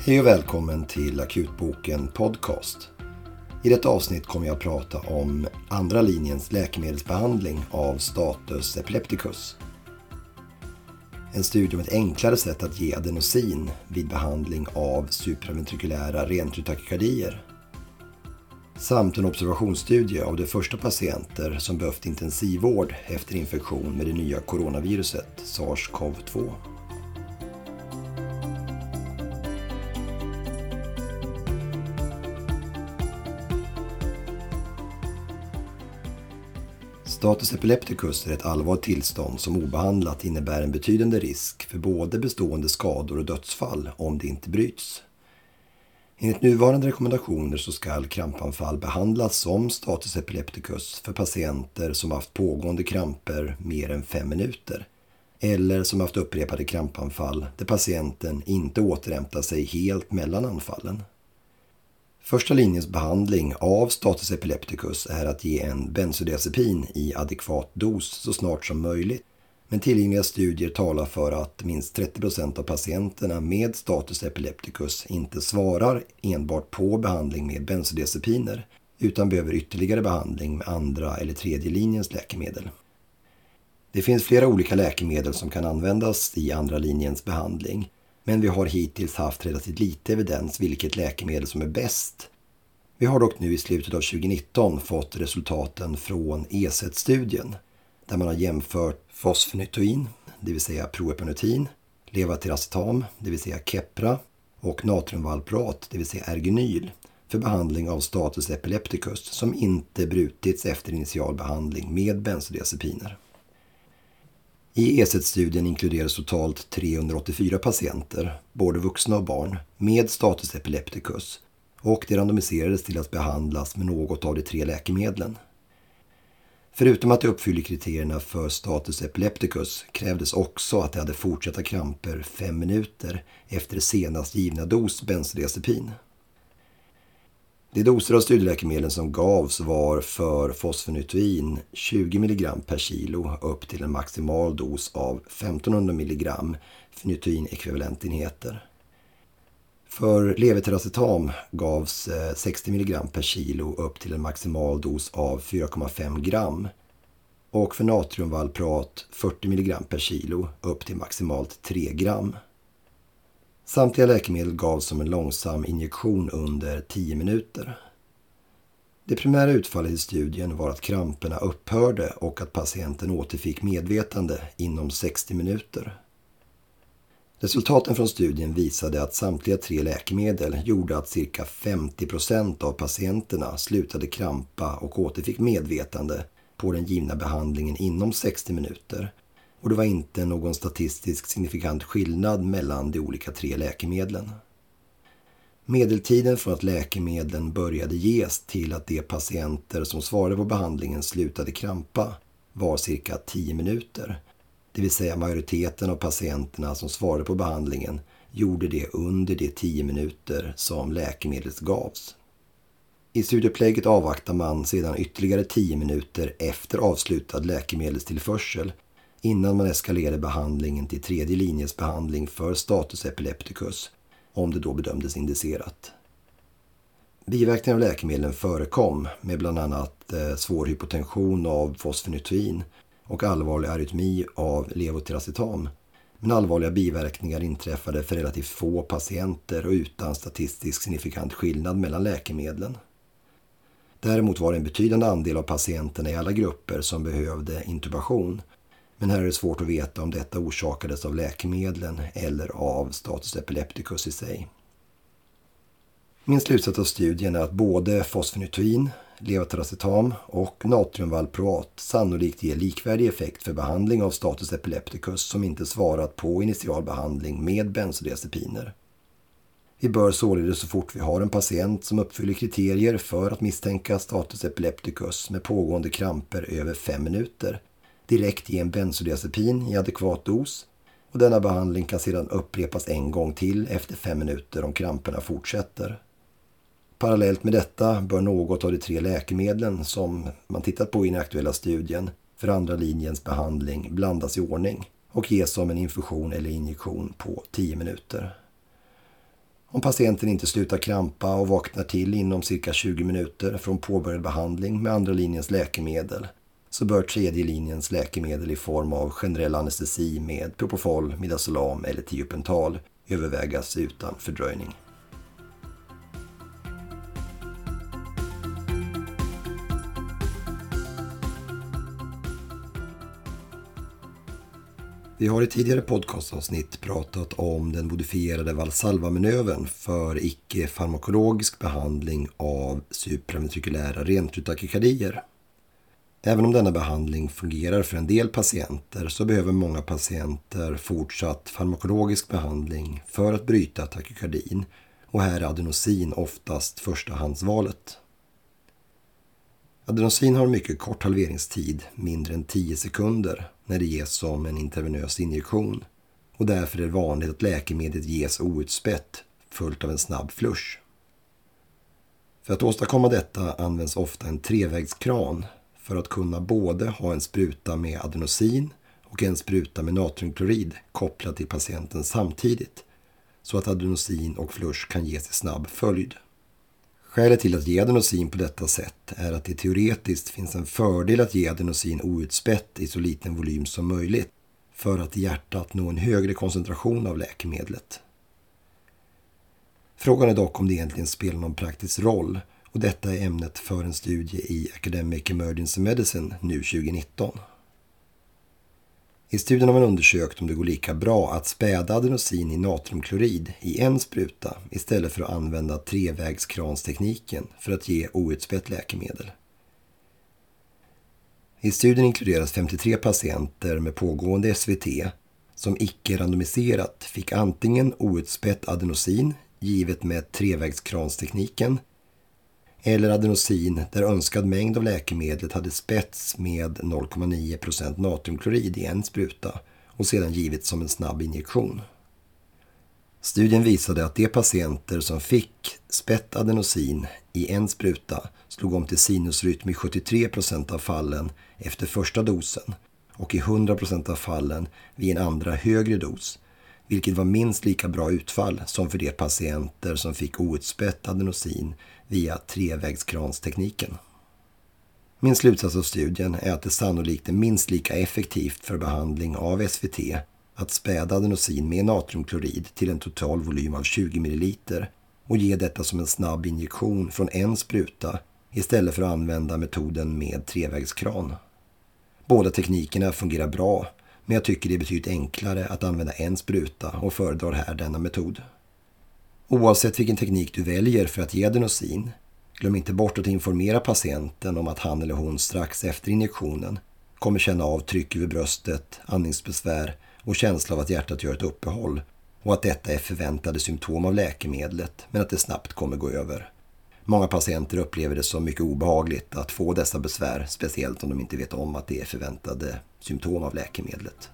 Hej och välkommen till Akutboken Podcast. I detta avsnitt kommer jag att prata om andra linjens läkemedelsbehandling av status epilepticus. En studie om ett enklare sätt att ge adenosin vid behandling av supraventrikulära rentrutakykardier. Samt en observationsstudie av de första patienter som behövt intensivvård efter infektion med det nya coronaviruset SARS-CoV-2. Status epilepticus är ett allvarligt tillstånd som obehandlat innebär en betydande risk för både bestående skador och dödsfall om det inte bryts. Enligt nuvarande rekommendationer så ska krampanfall behandlas som status epilepticus för patienter som haft pågående kramper mer än fem minuter eller som haft upprepade krampanfall där patienten inte återhämtar sig helt mellan anfallen. Första linjens behandling av status epilepticus är att ge en bensodiazepin i adekvat dos så snart som möjligt. Men tillgängliga studier talar för att minst 30 procent av patienterna med status epilepticus inte svarar enbart på behandling med bensodiazepiner utan behöver ytterligare behandling med andra eller tredje linjens läkemedel. Det finns flera olika läkemedel som kan användas i andra linjens behandling men vi har hittills haft relativt lite evidens vilket läkemedel som är bäst. Vi har dock nu i slutet av 2019 fått resultaten från ESET-studien där man har jämfört fosfenytoin, det vill säga proepinetin, levatiracetam, det vill säga Keppra och natriumvalproat, det vill säga Ergenyl för behandling av status epilepticus som inte brutits efter initial behandling med bensodiazepiner. I ESET-studien inkluderas totalt 384 patienter, både vuxna och barn, med status epilepticus och de randomiserades till att behandlas med något av de tre läkemedlen. Förutom att de uppfyller kriterierna för status epilepticus krävdes också att de hade fortsatta kramper fem minuter efter senast givna dos bensodiazepin. De doser av studieläkemedlen som gavs var för fosfenytoin 20 mg per kilo upp till en maximal dos av 1500 mg fenytoinekvivalentenheter. För levetiracetam gavs eh, 60 mg per kilo upp till en maximal dos av 4,5 gram och för natriumvalprat 40 mg per kilo upp till maximalt 3 gram. Samtliga läkemedel gavs som en långsam injektion under 10 minuter. Det primära utfallet i studien var att kramperna upphörde och att patienten återfick medvetande inom 60 minuter. Resultaten från studien visade att samtliga tre läkemedel gjorde att cirka 50 procent av patienterna slutade krampa och återfick medvetande på den givna behandlingen inom 60 minuter och det var inte någon statistiskt signifikant skillnad mellan de olika tre läkemedlen. Medeltiden från att läkemedlen började ges till att de patienter som svarade på behandlingen slutade krampa var cirka 10 minuter. Det vill säga majoriteten av patienterna som svarade på behandlingen gjorde det under de 10 minuter som läkemedlet gavs. I studieupplägget avvaktar man sedan ytterligare 10 minuter efter avslutad läkemedelstillförsel innan man eskalerade behandlingen till tredje linjens behandling för status epilepticus om det då bedömdes indicerat. Biverkningar av läkemedlen förekom med bland annat eh, svår hypotension av fosfenytoin och allvarlig arytmi av levotiracetam. Men allvarliga biverkningar inträffade för relativt få patienter och utan statistiskt signifikant skillnad mellan läkemedlen. Däremot var det en betydande andel av patienterna i alla grupper som behövde intubation men här är det svårt att veta om detta orsakades av läkemedlen eller av status epilepticus i sig. Min slutsats av studien är att både fosfenytoin, levatiracetam och natriumvalproat sannolikt ger likvärdig effekt för behandling av status epilepticus som inte svarat på initial behandling med bensodiazepiner. Vi bör således så fort vi har en patient som uppfyller kriterier för att misstänka status epilepticus med pågående kramper över 5 minuter direkt ge en bensodiazepin i adekvat dos och denna behandling kan sedan upprepas en gång till efter fem minuter om kramperna fortsätter. Parallellt med detta bör något av de tre läkemedlen som man tittat på i den aktuella studien för andra linjens behandling blandas i ordning och ges som en infusion eller injektion på 10 minuter. Om patienten inte slutar krampa och vaknar till inom cirka 20 minuter från påbörjad behandling med andra linjens läkemedel så bör tredje linjens läkemedel i form av generell anestesi med Propofol, Midazolam eller Tiopental övervägas utan fördröjning. Vi har i tidigare podcastavsnitt pratat om den modifierade Valsalva-manövern för icke-farmakologisk behandling av supraventrikulära rentrutakykardier. Även om denna behandling fungerar för en del patienter så behöver många patienter fortsatt farmakologisk behandling för att bryta takykardin och här är adenosin oftast förstahandsvalet. Adenosin har en mycket kort halveringstid, mindre än 10 sekunder, när det ges som en intravenös injektion och därför är det vanligt att läkemedlet ges outspätt följt av en snabb flush. För att åstadkomma detta används ofta en trevägskran för att kunna både ha en spruta med adenosin och en spruta med natriumklorid kopplad till patienten samtidigt så att adenosin och flush kan ges i snabb följd. Skälet till att ge adenosin på detta sätt är att det teoretiskt finns en fördel att ge adenosin outspätt i så liten volym som möjligt för att i hjärtat nå en högre koncentration av läkemedlet. Frågan är dock om det egentligen spelar någon praktisk roll och detta är ämnet för en studie i Academic Emergency Medicine nu 2019. I studien har man undersökt om det går lika bra att späda adenosin i natriumklorid i en spruta istället för att använda trevägskranstekniken för att ge outspätt läkemedel. I studien inkluderas 53 patienter med pågående SVT som icke-randomiserat fick antingen outspätt adenosin givet med trevägskranstekniken eller adenosin där önskad mängd av läkemedlet hade spätts med 0,9% natriumklorid i en spruta och sedan givits som en snabb injektion. Studien visade att de patienter som fick spätt adenosin i en spruta slog om till sinusrytm i 73% av fallen efter första dosen och i 100% av fallen vid en andra högre dos, vilket var minst lika bra utfall som för de patienter som fick outspätt adenosin via trevägskranstekniken. Min slutsats av studien är att det sannolikt är minst lika effektivt för behandling av SVT att späda adenosin med natriumklorid till en total volym av 20 ml och ge detta som en snabb injektion från en spruta istället för att använda metoden med trevägskran. Båda teknikerna fungerar bra, men jag tycker det är betydligt enklare att använda en spruta och föredrar här denna metod. Oavsett vilken teknik du väljer för att ge adenosin, glöm inte bort att informera patienten om att han eller hon strax efter injektionen kommer känna av tryck över bröstet, andningsbesvär och känsla av att hjärtat gör ett uppehåll och att detta är förväntade symptom av läkemedlet men att det snabbt kommer gå över. Många patienter upplever det som mycket obehagligt att få dessa besvär, speciellt om de inte vet om att det är förväntade symptom av läkemedlet.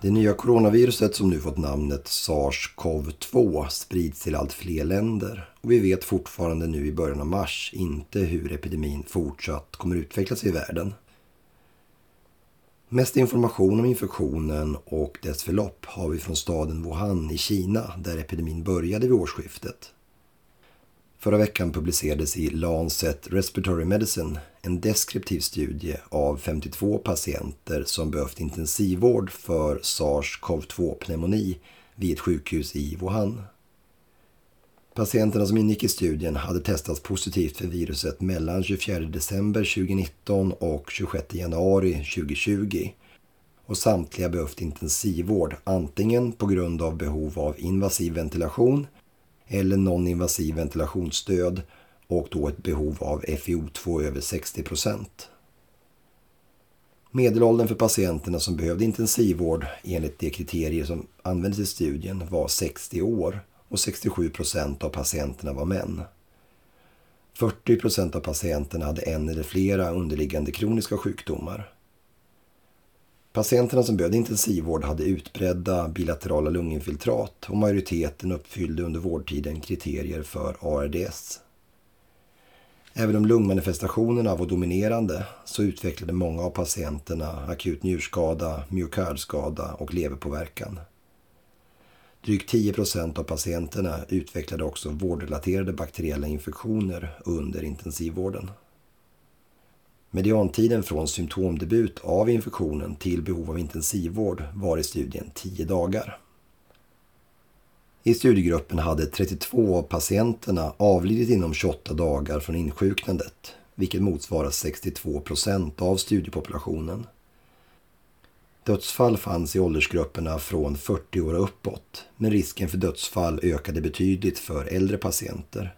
Det nya coronaviruset som nu fått namnet SARS-CoV-2 sprids till allt fler länder och vi vet fortfarande nu i början av mars inte hur epidemin fortsatt kommer utvecklas i världen. Mest information om infektionen och dess förlopp har vi från staden Wuhan i Kina där epidemin började vid årsskiftet. Förra veckan publicerades i Lancet Respiratory Medicine en deskriptiv studie av 52 patienter som behövt intensivvård för SARS-CoV-2-pneumoni vid ett sjukhus i Wuhan. Patienterna som ingick i studien hade testats positivt för viruset mellan 24 december 2019 och 26 januari 2020 och samtliga behövt intensivvård antingen på grund av behov av invasiv ventilation eller non-invasiv ventilationsstöd och då ett behov av FiO2 över 60. Medelåldern för patienterna som behövde intensivvård enligt de kriterier som användes i studien var 60 år och 67 procent av patienterna var män. 40 procent av patienterna hade en eller flera underliggande kroniska sjukdomar. Patienterna som behövde intensivvård hade utbredda bilaterala lunginfiltrat och majoriteten uppfyllde under vårdtiden kriterier för ARDS. Även om lungmanifestationerna var dominerande så utvecklade många av patienterna akut njurskada, myokardskada och leverpåverkan. Drygt 10 procent av patienterna utvecklade också vårdrelaterade bakteriella infektioner under intensivvården. Mediantiden från symptomdebut av infektionen till behov av intensivvård var i studien 10 dagar. I studiegruppen hade 32 av patienterna avlidit inom 28 dagar från insjuknandet, vilket motsvarar 62 procent av studiepopulationen. Dödsfall fanns i åldersgrupperna från 40 år och uppåt, men risken för dödsfall ökade betydligt för äldre patienter.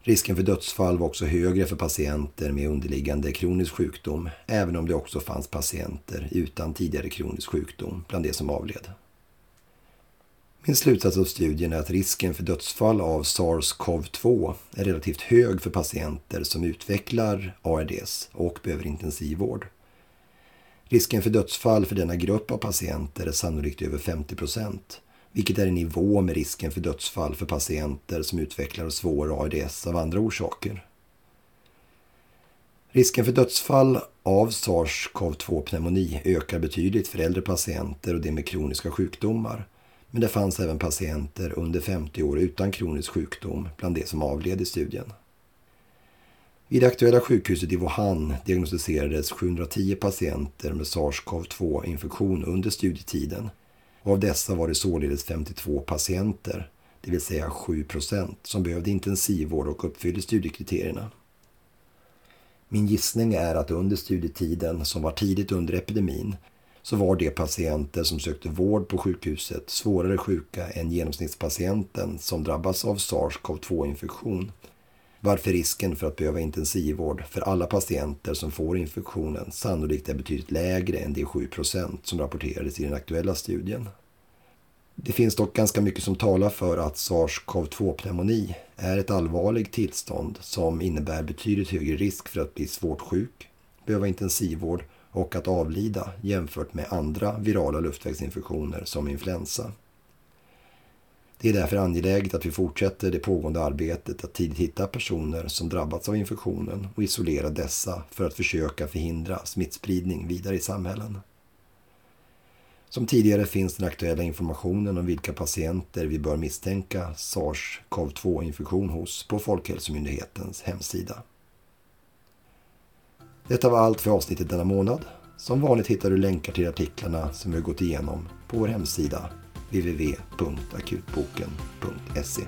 Risken för dödsfall var också högre för patienter med underliggande kronisk sjukdom, även om det också fanns patienter utan tidigare kronisk sjukdom bland de som avled. Min slutsats av studien är att risken för dödsfall av SARS-CoV-2 är relativt hög för patienter som utvecklar ARDS och behöver intensivvård. Risken för dödsfall för denna grupp av patienter är sannolikt över 50 procent, vilket är i nivå med risken för dödsfall för patienter som utvecklar svår ARDS av andra orsaker. Risken för dödsfall av SARS-CoV-2-pneumoni ökar betydligt för äldre patienter och de med kroniska sjukdomar men det fanns även patienter under 50 år utan kronisk sjukdom bland de som avled i studien. Vid det aktuella sjukhuset i Wuhan diagnostiserades 710 patienter med SARS-CoV-2-infektion under studietiden och av dessa var det således 52 patienter, det vill säga 7 procent, som behövde intensivvård och uppfyllde studiekriterierna. Min gissning är att under studietiden, som var tidigt under epidemin, så var de patienter som sökte vård på sjukhuset svårare sjuka än genomsnittspatienten som drabbas av SARS-CoV-2-infektion. Varför risken för att behöva intensivvård för alla patienter som får infektionen sannolikt är betydligt lägre än de 7% som rapporterades i den aktuella studien. Det finns dock ganska mycket som talar för att SARS-CoV-2-pneumoni är ett allvarligt tillstånd som innebär betydligt högre risk för att bli svårt sjuk, behöva intensivvård och att avlida jämfört med andra virala luftvägsinfektioner som influensa. Det är därför angeläget att vi fortsätter det pågående arbetet att tidigt hitta personer som drabbats av infektionen och isolera dessa för att försöka förhindra smittspridning vidare i samhällen. Som tidigare finns den aktuella informationen om vilka patienter vi bör misstänka SARS-CoV-2-infektion hos på Folkhälsomyndighetens hemsida. Detta var allt för avsnittet denna månad. Som vanligt hittar du länkar till artiklarna som vi har gått igenom på vår hemsida www.akutboken.se.